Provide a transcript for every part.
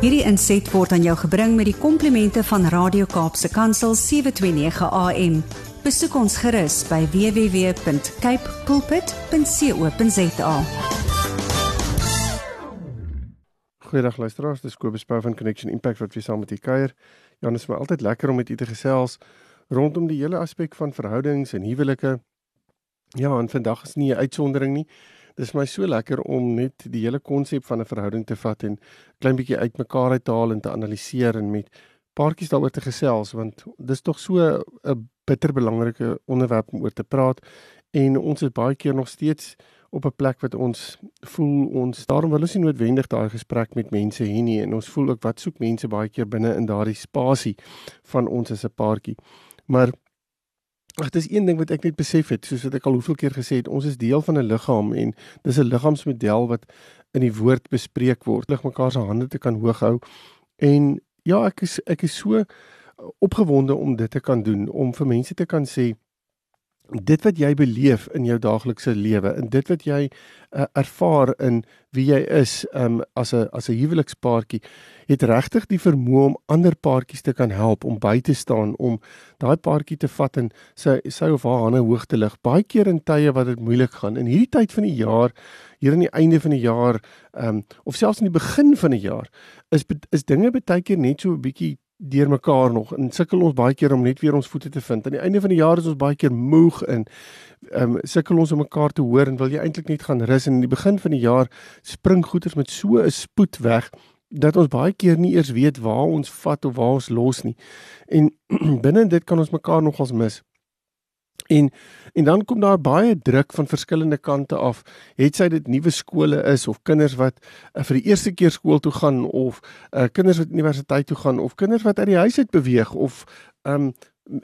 Hierdie inset word aan jou gebring met die komplimente van Radio Kaapse Kansel 729 AM. Besoek ons gerus by www.cape pulpit.co.za. Goeiedag luisteraars, dis Kobus Pau van Connection Impact wat weer saam met u kuier. Janus, vir my altyd lekker om met u te gesels rondom die hele aspek van verhoudings en huwelike. Ja, en vandag is nie 'n uitsondering nie. Dis my so lekker om net die hele konsep van 'n verhouding te vat en klein bietjie uitmekaar uit te haal en te analiseer en met paartjies daaroor te gesels want dis tog so 'n bitter belangrike onderwerp om oor te praat en ons is baie keer nog steeds op 'n plek wat ons voel ons daarom wil ons nie noodwendig daai gesprek met mense hê nie en ons voel ook wat soek mense baie keer binne in daardie spasie van ons as 'n paartjie. Maar Ag dis een ding wat ek net besef het, soos wat ek al hoeveel keer gesê het, ons is deel van 'n liggaam en dis 'n liggaamsmodel wat in die woord bespreek word. Lig mekaar se hande te kan hoog hou. En ja, ek is ek is so opgewonde om dit te kan doen, om vir mense te kan sê dit wat jy beleef in jou daaglikse lewe en dit wat jy uh, ervaar in wie jy is um, as 'n as 'n huwelikspaartjie het regtig die vermoë om ander paartjies te kan help om by te staan om daai paartjie te vat en sy sy of haar hande hoog te lig. Baie keer in tye wat dit moeilik gaan. In hierdie tyd van die jaar hier aan die einde van die jaar um, of selfs in die begin van die jaar is is dinge baie keer net so 'n bietjie deur mekaar nog en sukkel ons baie keer om net weer ons voete te vind. Aan die einde van die jaar is ons baie keer moeg en ehm um, sukkel ons om mekaar te hoor en wil jy eintlik net gaan rus en in die begin van die jaar spring goeders met so 'n spoed weg dat ons baie keer nie eers weet waar ons vat of waar ons los nie. En binne dit kan ons mekaar nogals mis. En en dan kom daar baie druk van verskillende kante af. Het sy dit nuwe skole is of kinders wat uh, vir die eerste keer skool toe gaan of uh, kinders wat universiteit toe gaan of kinders wat uit die huis uit beweeg of um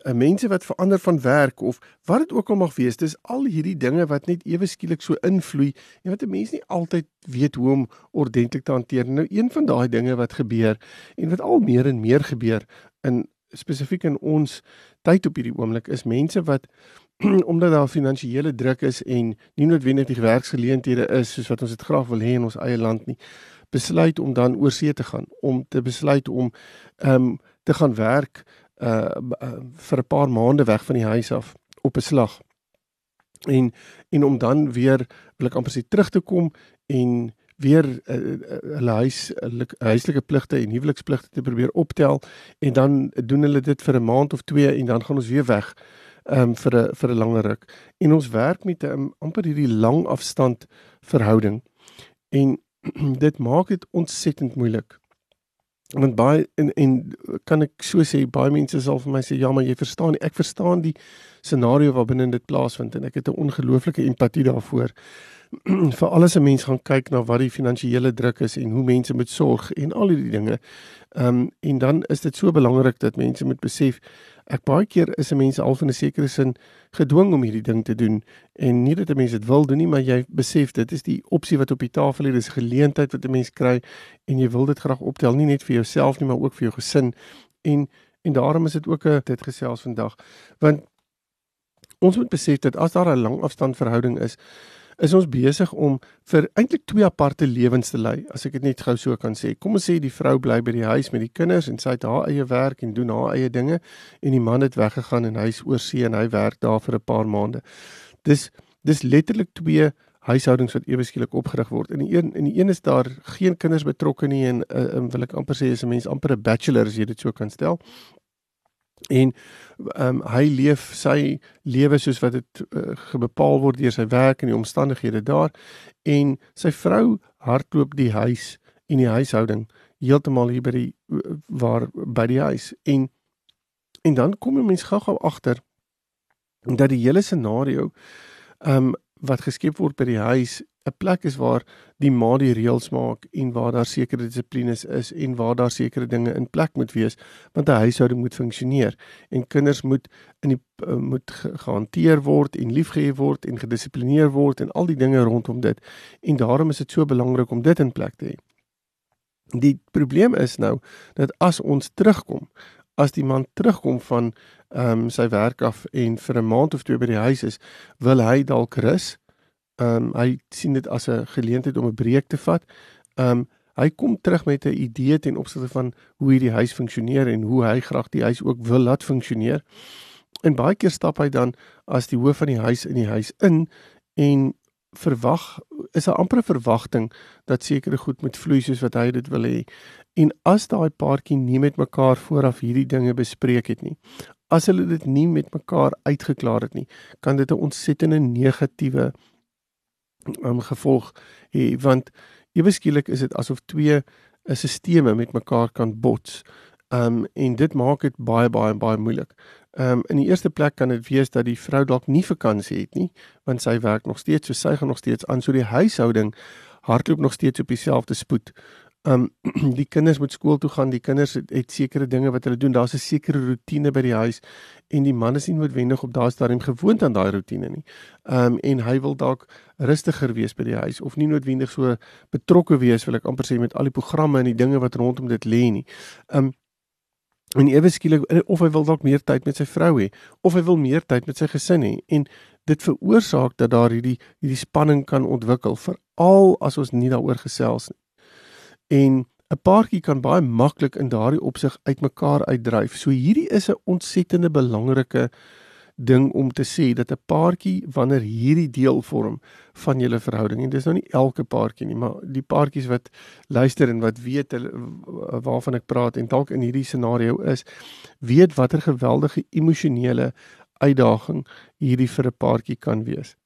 mense wat verander van werk of wat dit ook al mag wees. Dis al hierdie dinge wat net ewe skielik so invloei en wat 'n mens nie altyd weet hoe om ordentlik te hanteer. Nou een van daai dinge wat gebeur en wat al meer en meer gebeur in spesifiek in ons tyd op hierdie oomblik is mense wat omdat daar finansiële druk is en nie noodwendig die werksgeleenthede is soos wat ons dit graag wil hê in ons eie land nie besluit om dan oor see te gaan om te besluit om ehm um, te gaan werk uh, uh vir 'n paar maande weg van die huis af op 'n slag. En en om dan weer wil ek amper sê terug te kom en weer uh, uh, hulle huis hulle huislike pligte en huwelikspligte te probeer optel en dan doen hulle dit vir 'n maand of 2 en dan gaan ons weer weg um, vir 'n vir 'n langer ruk. En ons werk met 'n um, amper hierdie lang afstand verhouding. En dit maak dit ontsettend moeilik. Want baie en en kan ek so sê baie mense sal vir my sê ja maar jy verstaan nie. Ek verstaan die scenario waarbinne dit plaasvind en ek het 'n ongelooflike empatie daarvoor. Vir alles 'n mens gaan kyk na wat die finansiële druk is en hoe mense moet sorg en al hierdie dinge. Ehm um, en dan is dit so belangrik dat mense moet besef ek baie keer is 'n mens al in 'n sekere sin gedwing om hierdie ding te doen en nie dat 'n mens dit wil doen nie, maar jy besef dit is die opsie wat op die tafel lê, dis 'n geleentheid wat 'n mens kry en jy wil dit graag optel nie net vir jouself nie, maar ook vir jou gesin. En en daarom is dit ook 'n dit gesels vandag want ons moet besef dat as daar 'n lang afstand verhouding is is ons besig om vir eintlik twee aparte lewens te lei, as ek dit net gou so kan sê. Kom ons sê die vrou bly by die huis met die kinders en sy het haar eie werk en doen haar eie dinge en die man het weggegaan en hy's oor see en hy werk daar vir 'n paar maande. Dis dis letterlik twee huishoudings wat ewe skielik opgerig word. In die een in die een is daar geen kinders betrokke nie en uh, um, wil ek amper sê is 'n mens amper 'n bachelor as jy dit so kan stel en ehm um, hy leef sy lewe soos wat dit uh, gebepaal word deur sy werk en die omstandighede daar. En sy vrou hardloop die huis en die huishouding heeltemal hier by die waar by die huis. En en dan kom 'n mens gou-gou agter dat die hele scenario ehm um, wat geskep word by die huis 'n plek is waar die ma die reëls maak en waar daar sekere dissiplines is en waar daar sekere dinge in plek moet wees want 'n huishouding moet funksioneer en kinders moet in die uh, moet gehanteer word en liefgehê word en gedissiplineer word en al die dinge rondom dit en daarom is dit so belangrik om dit in plek te hê. Die probleem is nou dat as ons terugkom as die man terugkom van ehm um, sy werk af en vir 'n maand of twee by die huis is, wil hy dalk rus Ehm um, hy sien dit as 'n geleentheid om 'n breek te vat. Ehm um, Hy kom terug met 'n idee ten opsigte van hoe hierdie huis funksioneer en hoe hy graag die huis ook wil laat funksioneer. En baie keer stap hy dan as die hoof van die huis in die huis in en verwag is 'n ampere verwagting dat sekere goed moet vloei soos wat hy dit wil hê. En as daai paartjie nie met mekaar vooraf hierdie dinge bespreek het nie, as hulle dit nie met mekaar uitgeklaar het nie, kan dit 'n ontsettende negatiewe um, gevolg hê want ewe skielik is dit asof twee 'n stelsels met mekaar kan bots. Um en dit maak dit baie baie baie moeilik. Um in die eerste plek kan dit wees dat die vrou dalk nie vakansie het nie, want sy werk nog steeds, so sy gaan nog steeds aan so die huishouding hardloop nog steeds op dieselfde spoed. Um die kinders moet skool toe gaan, die kinders het, het sekere dinge wat hulle doen. Daar's 'n sekere rotine by die huis en die man is nie noodwendig op daai stadium gewoond aan daai rotine nie. Um en hy wil dalk rustiger wees by die huis of nie noodwendig so betrokke wees wil ek amper sê met al die programme en die dinge wat rondom dit lê nie. Um en ewe skielik of hy wil dalk meer tyd met sy vrou hê of hy wil meer tyd met sy gesin hê en dit veroorsaak dat daar hierdie hierdie spanning kan ontwikkel veral as ons nie daaroor gesels nie en 'n paartjie kan baie maklik in daardie opsig uitmekaar uitdryf. So hierdie is 'n ontsettende belangrike ding om te sê dat 'n paartjie wanneer hierdie deel vorm van julle verhouding en dis nou nie elke paartjie nie, maar die paartjies wat luister en wat weet hulle waarvan ek praat en dalk in hierdie scenario is, weet watter geweldige emosionele uitdaging hierdie vir 'n paartjie kan wees.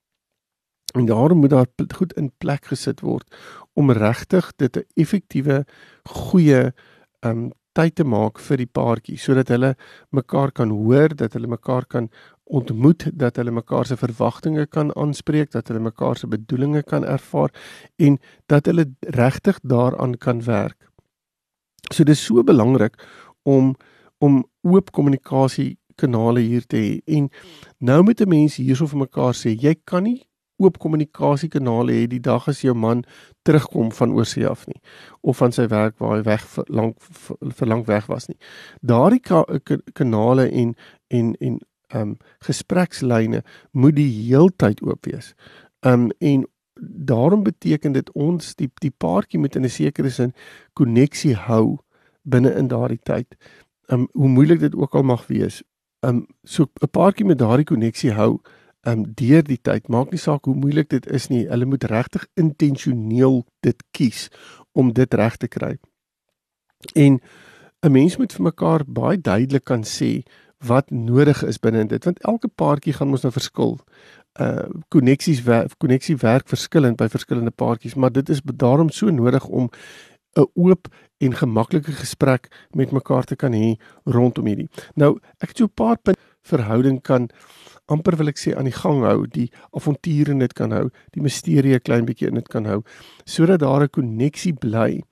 En daarom moet daar goed in plek gesit word om regtig dit 'n effektiewe goeie um tyd te maak vir die paartjie sodat hulle mekaar kan hoor, dat hulle mekaar kan ontmoet, dat hulle mekaar se verwagtinge kan aanspreek, dat hulle mekaar se bedoelings kan ervaar en dat hulle regtig daaraan kan werk. So dis so belangrik om om oop kommunikasie kanale hier te hê. En nou moet 'n mens hierso vir mekaar sê, jy kan nie oop kommunikasiekanale hê die dag as jou man terugkom van oorsee af nie of van sy werk waar hy weg vir lank vir lank weg was nie. Daardie ka kanale en en en ehm um, gesprekslyne moet die heeltyd oop wees. Ehm um, en daarom beteken dit ons die die paartjie moet in 'n sekere sin koneksie hou binne in daardie tyd. Ehm um, hoe moeilik dit ook al mag wees. Ehm um, so 'n paartjie met daardie koneksie hou um deur die tyd maak nie saak hoe moeilik dit is nie hulle moet regtig intentioneel dit kies om dit reg te kry. En 'n mens moet vir mekaar baie duidelik kan sê wat nodig is binne dit want elke paartjie gaan mos nou verskil. Uh koneksies koneksie werk verskillend by verskillende paartjies maar dit is daarom so nodig om 'n oop en gemaklike gesprek met mekaar te kan hê rondom hierdie. Nou ek het so 'n paar punte verhouding kan amper wil ek sê aan die gang hou, die avonture net kan hou, die misterie 'n klein bietjie in dit kan hou, sodat daar 'n koneksie bly.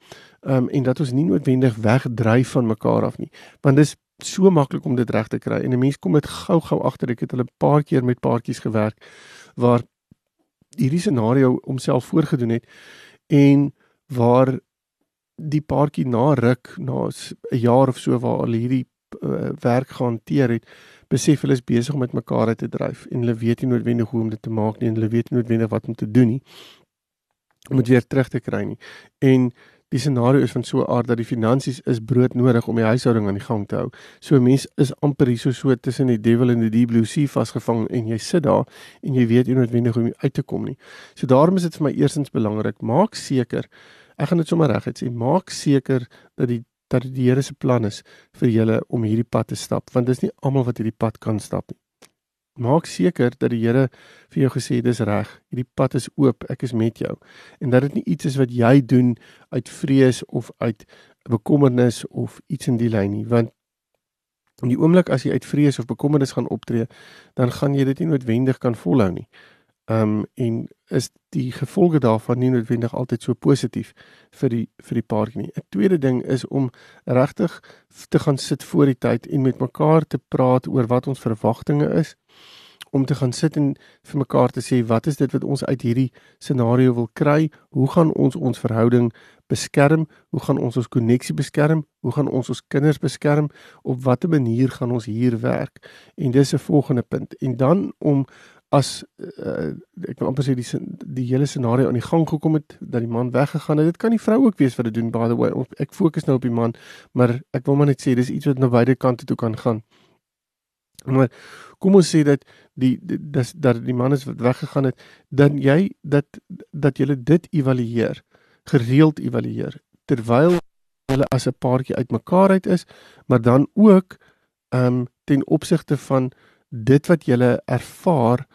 Um en dat ons nie noodwendig wegdryf van mekaar af nie. Want dis so maklik om dit reg te kry en 'n mens kom dit gou-gou agter. Ek het hulle 'n paar keer met paartjies gewerk waar hierdie scenario homself voorgedoen het en waar die paartjie na ruk na 'n jaar of so waar hulle hierdie uh, werk gehanteer het besef hulle is besig om met mekaar te dryf en hulle weet nie noodwendig hoe om dit te maak nie en hulle weet nie noodwendig wat om te doen nie om dit weer terug te kry nie. En die scenario is van so 'n aard dat die finansies is broodnodig om die huishouding aan die gang te hou. So 'n mens is amper hier so so tussen die devil en die deep blue sea vasgevang en jy sit daar en jy weet nie noodwendig hoe om uit te kom nie. So daarom is dit vir my eerstens belangrik, maak seker ek gaan dit sommer reguit sê, maak seker dat die dat dit die Here se plan is vir julle om hierdie pad te stap, want dis nie almal wat hierdie pad kan stap nie. Maak seker dat die Here vir jou gesê dis reg, hierdie pad is oop, ek is met jou. En dat dit nie iets is wat jy doen uit vrees of uit bekommernis of iets in die lyn nie, want in die oomblik as jy uit vrees of bekommernis gaan optree, dan gaan jy dit nie noodwendig kan volhou nie. Um en is die gevolge daarvan nie noodwendig altyd so positief vir die vir die paartjie nie. 'n Tweede ding is om regtig te gaan sit voor die tyd en met mekaar te praat oor wat ons verwagtinge is om te gaan sit en vir mekaar te sê wat is dit wat ons uit hierdie scenario wil kry? Hoe gaan ons ons verhouding beskerm? Hoe gaan ons ons koneksie beskerm? Hoe gaan ons ons kinders beskerm? Op watter manier gaan ons hier werk? En dis 'n volgende punt. En dan om as uh, ek wil amper sê die die hele scenario aan die gang gekom het dat die man weggegaan het. Dit kan die vrou ook wees wat dit doen by the way. Ek fokus nou op die man, maar ek wil maar net sê dis iets wat na beide kante toe kan gaan. Maar kom ons sê dat die dat dat die man is wat weggegaan het, dan jy dat dat jy dit evalueer, gereeld evalueer terwyl hulle as 'n paartjie uitmekaar uit is, maar dan ook ehm um, ten opsigte van dit wat jy ervaar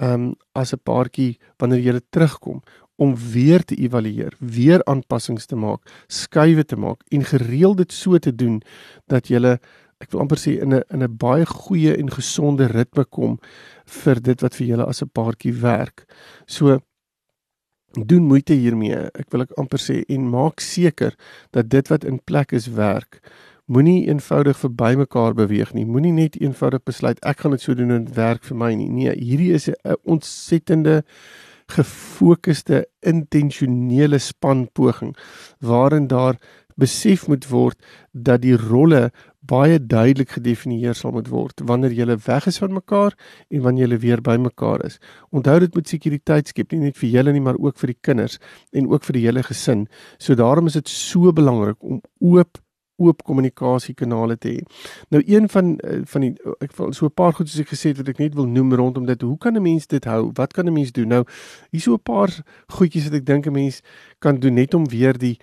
um, as 'n paartjie wanneer jy terugkom om weer te evalueer, weer aanpassings te maak, skuwe te maak en gereeld dit so te doen dat jy ek wil amper sê in 'n in 'n baie goeie en gesonde ritme kom vir dit wat vir julle as 'n paartjie werk. So doen moeite hiermee. Ek wil ek amper sê en maak seker dat dit wat in plek is werk. Moenie eenvoudig verby mekaar beweeg nie. Moenie net eenvoudig besluit ek gaan dit so doen en dit werk vir my nie. Nee, hierdie is 'n ontsettende gefokusde intentionele spanpoging waarin daar besef moet word dat die rolle baie duidelik gedefinieer sal moet word wanneer jy weg is van mekaar en wanneer jy weer by mekaar is. Onthou dit moet sekuriteit skep nie net vir julle nie maar ook vir die kinders en ook vir die hele gesin. So daarom is dit so belangrik om oop oop kommunikasiekanale te hê. Nou een van eh, van die ek wil so 'n paar goed soos ek gesê het wat ek net wil noem rondom dit. Hoe kan 'n mens dit hou? Wat kan 'n mens doen? Nou hier so 'n paar goedjies wat ek dink 'n mens kan doen net om weer die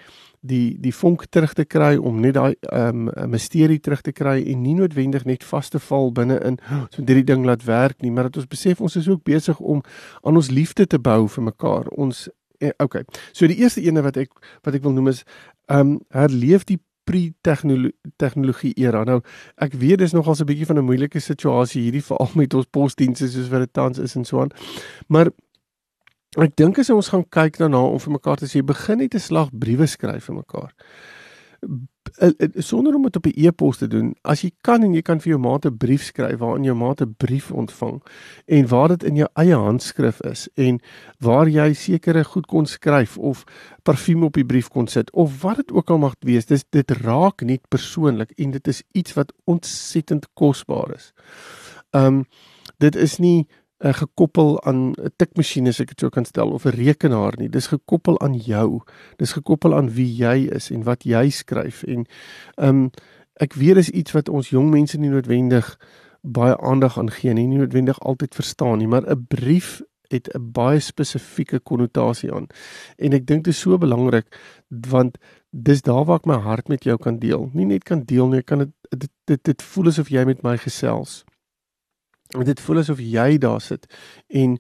die die vonk terug te kry om net daai ehm um, misterie terug te kry en nie noodwendig net vas te val binne in so dit die ding laat werk nie, maar dat ons besef ons is ook besig om aan ons liefde te bou vir mekaar. Ons eh, okay. So die eerste ene wat ek wat ek wil noem is ehm um, herleef die pre-tegnologie era. Nou, ek weet dis nogals 'n bietjie van 'n moeilike situasie hierdie veral met ons posdienste soos wat dit tans is en so aan. Maar ek dink as ons gaan kyk daarna om vir mekaar te sê begin net 'n slag briewe skryf vir mekaar. Eh, eh, sonder om dit op 'n e-pos te doen. As jy kan en jy kan vir jou maat 'n brief skryf waarin jou maat 'n brief ontvang en waar dit in jou eie handskrif is en waar jy sekere goed kon skryf of parfuum op die brief kon sit of wat dit ook al mag wees. Dis dit raak net persoonlik en dit is iets wat ontsettend kosbaar is. Um dit is nie uh, gekoppel aan 'n tikmasjien as ek dit sou kan stel of 'n rekenaar nie. Dis gekoppel aan jou. Dis gekoppel aan wie jy is en wat jy skryf en ehm um, ek weet dis iets wat ons jong mense nie noodwendig baie aandag aan gee nie, nie noodwendig altyd verstaan nie, maar 'n brief het 'n baie spesifieke konnotasie aan. En ek dink dit is so belangrik want dis daar waar ek my hart met jou kan deel. Nie net kan deel nie, ek kan dit dit dit, dit voel asof jy met my gesels dit voel asof jy daar sit en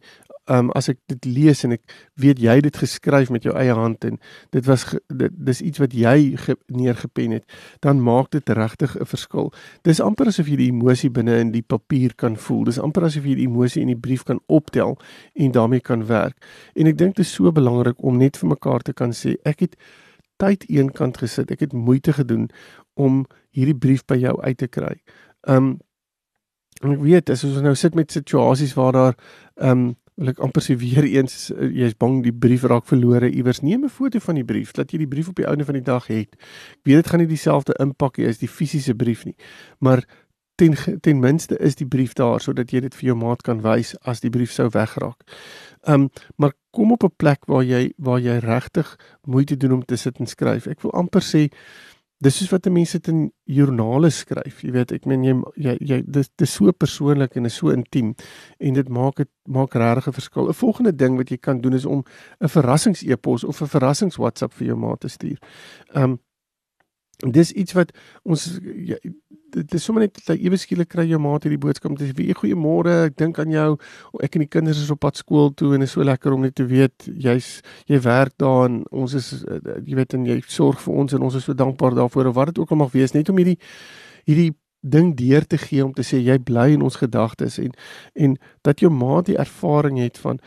um, as ek dit lees en ek weet jy het dit geskryf met jou eie hand en dit was dit dis iets wat jy neergepen het dan maak dit regtig 'n verskil. Dis amper asof jy die emosie binne in die papier kan voel. Dis amper asof jy die emosie in die brief kan optel en daarmee kan werk. En ek dink dit is so belangrik om net vir mekaar te kan sê ek het tyd eenkant gesit. Ek het moeite gedoen om hierdie brief by jou uit te kry. Um, En ek weet as ons nou sit met situasies waar daar ehm um, wil ek amper sê weer eens eh, jy's bang die brief raak verlore iewers neem 'n foto van die brief dat jy die brief op die ouene van die dag het. Ek weet dit gaan nie dieselfde impak hê as die fisiese brief nie. Maar ten ten minste is die brief daar sodat jy dit vir jou maat kan wys as die brief sou wegraak. Ehm um, maar kom op 'n plek waar jy waar jy regtig moeite doen om te sit en skryf. Ek wil amper sê dis soos wat mense dit in joernale skryf. Jy weet, ek meen jy jy, jy dis dis so persoonlik en is so intiem en dit maak dit maak regtig 'n verskil. 'n Volgende ding wat jy kan doen is om 'n verrassings-e-pos of 'n verrassings-WhatsApp vir jou maat te stuur. Um dis iets wat ons jy, dit is sommer net dat ewe skielik kry jou maat hierdie boodskap sê wie goeiemôre ek dink aan jou ek en die kinders is op pad skool toe en is so lekker om net te weet jy's jy werk daar en ons is eh, jy weet en jy sorg vir ons en ons is so dankbaar daarvoor of wat dit ook al mag wees net om hierdie hierdie ding deur te gee om te sê jy bly in ons gedagtes en en dat jou maat die ervaring het van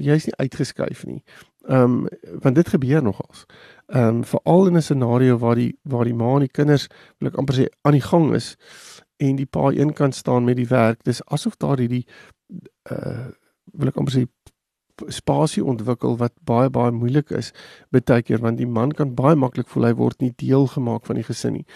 jy's nie uitgeskuif nie. Ehm um, want dit gebeur nogals. Ehm um, veral in 'n scenario waar die waar die ma en die kinders wil ek amper sê aan die gang is en die pa een kant staan met die werk. Dis asof daar hierdie uh wil ek amper sê spasie ontwikkel wat baie baie moeilik is baie keer want die man kan baie maklik voel hy word nie deel gemaak van die gesin nie.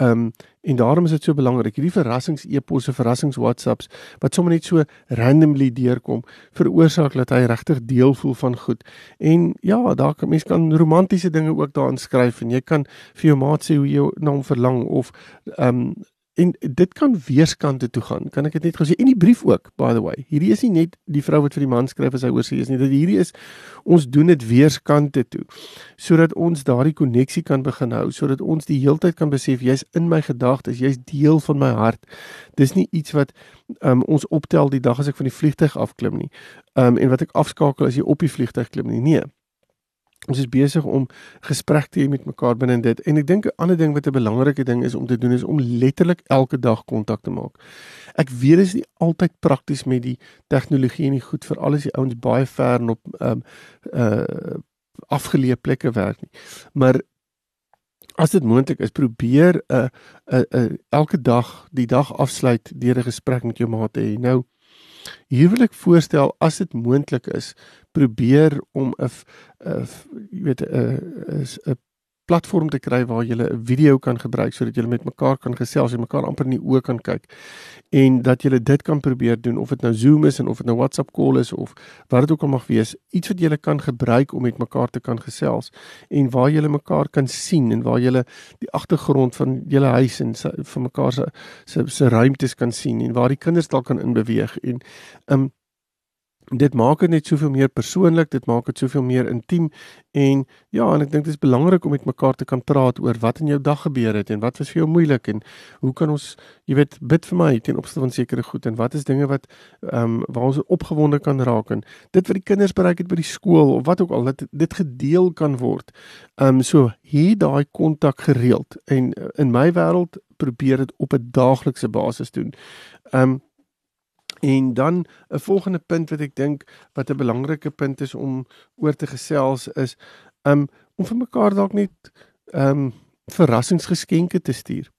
Ehm um, en daarom is dit so belangrik hierdie verrassings e-posse, verrassings WhatsApps wat sommer net so randomly deurkom veroorsaak dat hy regtig deel voel van goed. En ja, daar kan mense kan romantiese dinge ook daarin skryf en jy kan vir jou maat sê hoe jy na hom verlang of ehm um, En dit kan weerskante toe gaan. Kan ek dit net gou sê? En die brief ook, by the way. Hierdie is nie net die vrou wat vir die man skryf as hy oor sê is nie. Dit hierdie is ons doen dit weerskante toe sodat ons daardie koneksie kan begin hou, sodat ons die heeltyd kan besef jy's in my gedagtes, jy's deel van my hart. Dis nie iets wat um, ons optel die dag as ek van die vliegtyg afklim nie. Um en wat ek afskakel as jy op die vliegtyg klim nie. Nee ons is besig om gesprek te hê met mekaar binne dit en ek dink 'n ander ding wat 'n belangrike ding is om te doen is om letterlik elke dag kontak te maak. Ek weet dit is nie altyd prakties met die tegnologie en die goed vir alles die ouens baie ver en op ehm um, uh afgeleë plekke werk nie. Maar as dit moontlik is, probeer 'n uh, 'n uh, uh, elke dag die dag afsluit deur 'n gesprek met jou maat te hê. Nou Ek voorstel as dit moontlik is, probeer om 'n jy weet 'n 'n platform te kry waar jy 'n video kan gebruik sodat jy met mekaar kan gesels en mekaar amper in die oë kan kyk en dat jy dit kan probeer doen of dit nou Zoom is en of dit nou WhatsApp call is of wat dit ook al mag wees iets wat jy kan gebruik om met mekaar te kan gesels en waar jy mekaar kan sien en waar jy die agtergrond van julle huis en van mekaar se se se ruimtes kan sien en waar die kinders dalk kan inbeweeg en um dit maak dit net soveel meer persoonlik, dit maak dit soveel meer intiem en ja, en ek dink dit is belangrik om met mekaar te kan praat oor wat in jou dag gebeur het en wat was vir jou moeilik en hoe kan ons, jy weet, bid vir my ten opsigte van sekere goed en wat is dinge wat ehm um, waar ons opgewonde kan raak en dit wat die kinders bereik het by die skool of wat ook al dat dit gedeel kan word. Ehm um, so hier daai kontak gereeld en in my wêreld probeer dit op 'n daaglikse basis doen. Ehm um, En dan 'n volgende punt wat ek dink wat 'n belangrike punt is om oor te gesels is um om vir mekaar dalk net um verrassingsgeskenke te stuur.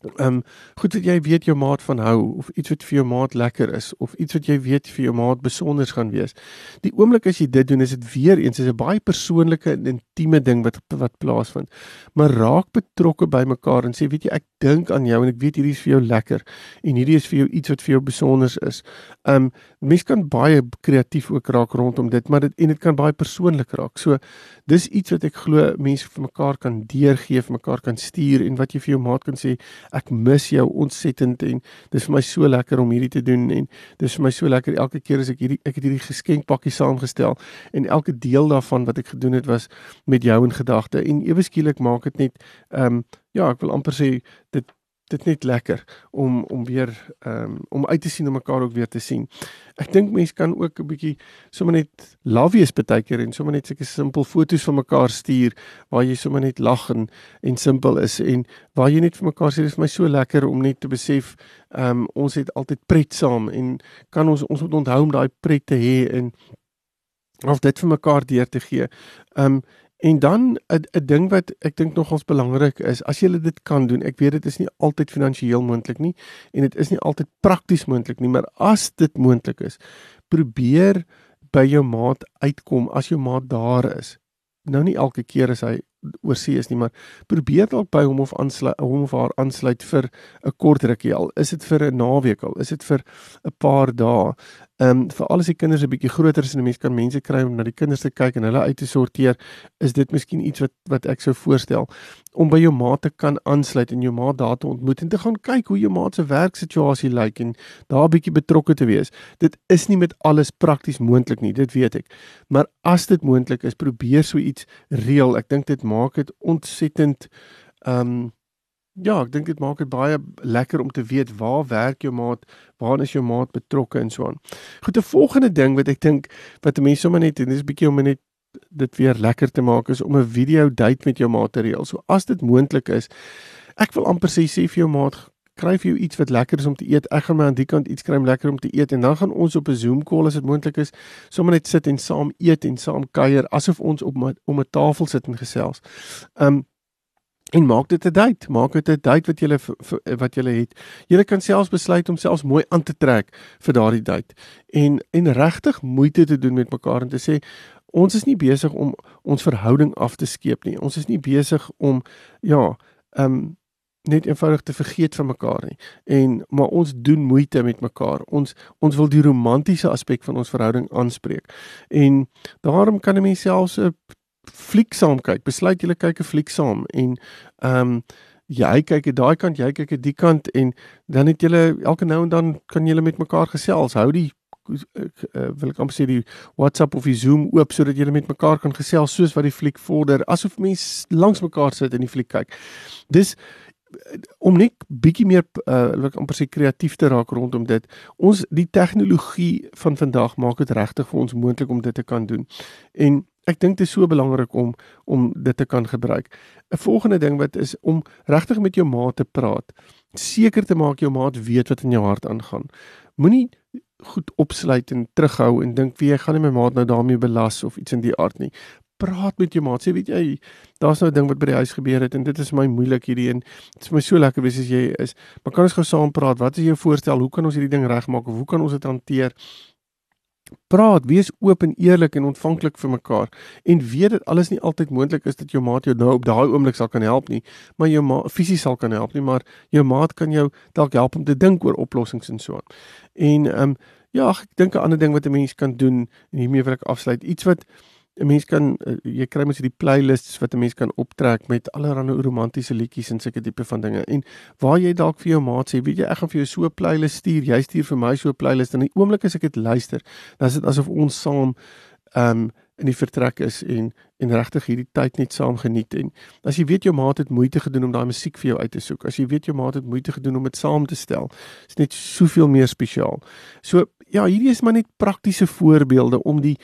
Ehm um, goed dat jy weet jou maat van hou of iets wat vir jou maat lekker is of iets wat jy weet vir jou maat besonders gaan wees. Die oomblik as jy dit doen, is dit weer eens 'n baie persoonlike en intieme ding wat wat plaasvind. Maar raak betrokke by mekaar en sê weet jy ek dink aan jou en ek weet hierdie is vir jou lekker en hierdie is vir jou iets wat vir jou besonders is. Ehm um, mense kan baie kreatief ook raak rondom dit, maar dit en dit kan baie persoonlik raak. So dis iets wat ek glo mense vir mekaar kan deurgee, vir mekaar kan stuur en wat jy vir jou maat kan sê ek mis jou ontsettend en dis vir my so lekker om hierdie te doen en dis vir my so lekker elke keer as ek hierdie ek het hierdie geskenkpakkie saamgestel en elke deel daarvan wat ek gedoen het was met jou in gedagte en ewe skielik maak dit net ehm um, ja ek wil amper sê dit dit net lekker om om weer ehm um, om uit te sien om mekaar ook weer te sien. Ek dink mense kan ook 'n bietjie sommer net love wees baie keer en sommer net sulke simpel foto's van mekaar stuur waar jy sommer net lag en en simpel is en waar jy net vir mekaar sê dis vir my so lekker om net te besef ehm um, ons het altyd pret saam en kan ons ons moet onthou om daai pret te hê en of dit vir mekaar deur te gee. Um, En dan 'n 'n ding wat ek dink nogals belangrik is, as jy dit kan doen. Ek weet dit is nie altyd finansiëel moontlik nie en dit is nie altyd prakties moontlik nie, maar as dit moontlik is, probeer by jou maat uitkom as jou maat daar is. Nou nie elke keer as hy oorsee is nie, maar probeer dalk by hom of aansluit hom of haar aansluit vir 'n kort rukkie al. Is dit vir 'n naweek al? Is dit vir 'n paar dae? Ehm um, vir al die kinders 'n bietjie groter is en 'n mens kan mense kry om na die kinders te kyk en hulle uit te sorteer, is dit miskien iets wat wat ek sou voorstel om by jou maat te kan aansluit en jou maat daar te ontmoet en te gaan kyk hoe jou maat se werksituasie lyk en daar 'n bietjie betrokke te wees. Dit is nie met alles prakties moontlik nie, dit weet ek. Maar as dit moontlik is, probeer so iets reël. Ek dink dit maak dit ontsettend ehm um, Ja, ek dink dit maak dit baie lekker om te weet waar werk jou maat, waar is jou maat betrokke en so aan. Goed, 'n volgende ding wat ek dink wat mense sommer net en dis 'n bietjie om net dit weer lekker te maak is om 'n video date met jou maat te reël. So as dit moontlik is, ek wil amper sê sê vir jou maat kry vir jou iets wat lekker is om te eet. Ek gaan my aan die kant iets kry om lekker om te eet en dan gaan ons op 'n Zoom call as dit moontlik is, sommer net sit en saam eet en saam kuier asof ons op om 'n tafel sit en gesels. Um en maak dit 'n date, maak dit 'n date wat jy wat jy het. Jy kan selfs besluit om selfs mooi aan te trek vir daardie date en en regtig moeite te doen met mekaar en te sê ons is nie besig om ons verhouding af te skeep nie. Ons is nie besig om ja, ehm um, net eenvoudig te vergeet van mekaar nie. En maar ons doen moeite met mekaar. Ons ons wil die romantiese aspek van ons verhouding aanspreek. En daarom kan 'n mens selfs 'n fliek saam kyk. Besluit julle kyk 'n fliek saam en ehm um, jy kyk aan daai kant, jy kyk aan die kant en dan het julle elke nou en dan kan julle met mekaar gesels. Hou die ek uh, wil ek amper sê die WhatsApp of die Zoom oop sodat julle met mekaar kan gesels soos wat die fliek vorder asof mense langs mekaar sit en die fliek kyk. Dis om net bietjie meer uh ek amper sê kreatief te raak rondom dit. Ons die tegnologie van vandag maak dit regtig vir ons moontlik om dit te kan doen. En ek dink dit is so belangrik om om dit te kan gebruik. 'n Volgende ding wat is om regtig met jou maat te praat. Seker te maak jou maat weet wat in jou hart aangaan. Moenie goed opsluit en terughou en dink wie jy gaan nie my maat nou daarmee belas of iets in die aard nie praat met jou maat. Sê weet jy, daar's nou 'n ding wat by die huis gebeur het en dit is my moeilik hierdie en dit is my so lekker wees as jy is. Maar kan ons gou saam praat? Wat is jou voorstel? Hoe kan ons hierdie ding regmaak of hoe kan ons dit hanteer? Praat, wees oop en eerlik en ontvanklik vir mekaar en weet dit alles nie altyd moontlik is dat jou maat jou nou op daai oomblik sal kan help nie, maar jou maat fisies sal kan help nie, maar jou maat kan jou dalk help om te dink oor oplossings en so aan. En ehm um, ja, ek dink 'n ander ding wat 'n mens kan doen en hiermee wil ek afsluit, iets wat 'n mens kan uh, jy kry mos hierdie playlists wat 'n mens kan optrek met allerlei romantiese liedjies en sulke tipe van dinge. En waar jy dalk vir jou maat sê, weet jy, ek gaan vir jou so 'n playlist stuur. Jy stuur vir my so 'n playlist en in die oomblik as ek dit luister, dan is dit asof ons saam ehm um, in die vertrek is en en regtig hierdie tyd net saam geniet en as jy weet jou maat het moeite gedoen om daai musiek vir jou uit te soek as jy weet jou maat het moeite gedoen om dit saam te stel is net soveel meer spesiaal. So ja, hierdie is maar net praktiese voorbeelde om die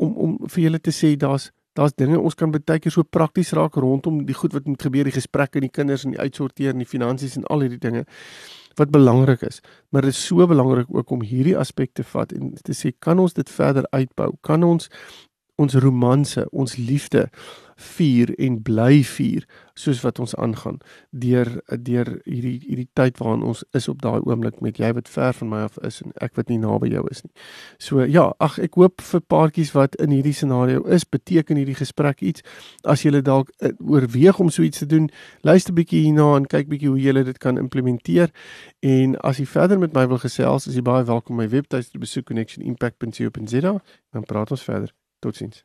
om om vir julle te sê daar's daar's dinge ons kan baie keer so prakties raak rondom die goed wat moet gebeur die gesprekke en die kinders en die uitsorteer en die finansies en al hierdie dinge wat belangrik is. Maar dit is so belangrik ook om hierdie aspekte vat en te sê kan ons dit verder uitbou? Kan ons ons romanse ons liefde vier en bly vier soos wat ons aangaan deur deur hierdie hierdie tyd waarin ons is op daai oomblik met jy wat ver van my af is en ek wat nie naby jou is nie. So ja, ag ek hoop vir paartjies wat in hierdie scenario is, beteken hierdie gesprek iets. As jy dalk uh, oorweeg om so iets te doen, luister bietjie hierna en kyk bietjie hoe jy dit kan implementeer. En as jy verder met my wil gesels, is jy baie welkom my webtuiste te besoek connectionimpact.co.za dan praat ons verder. Totsiens.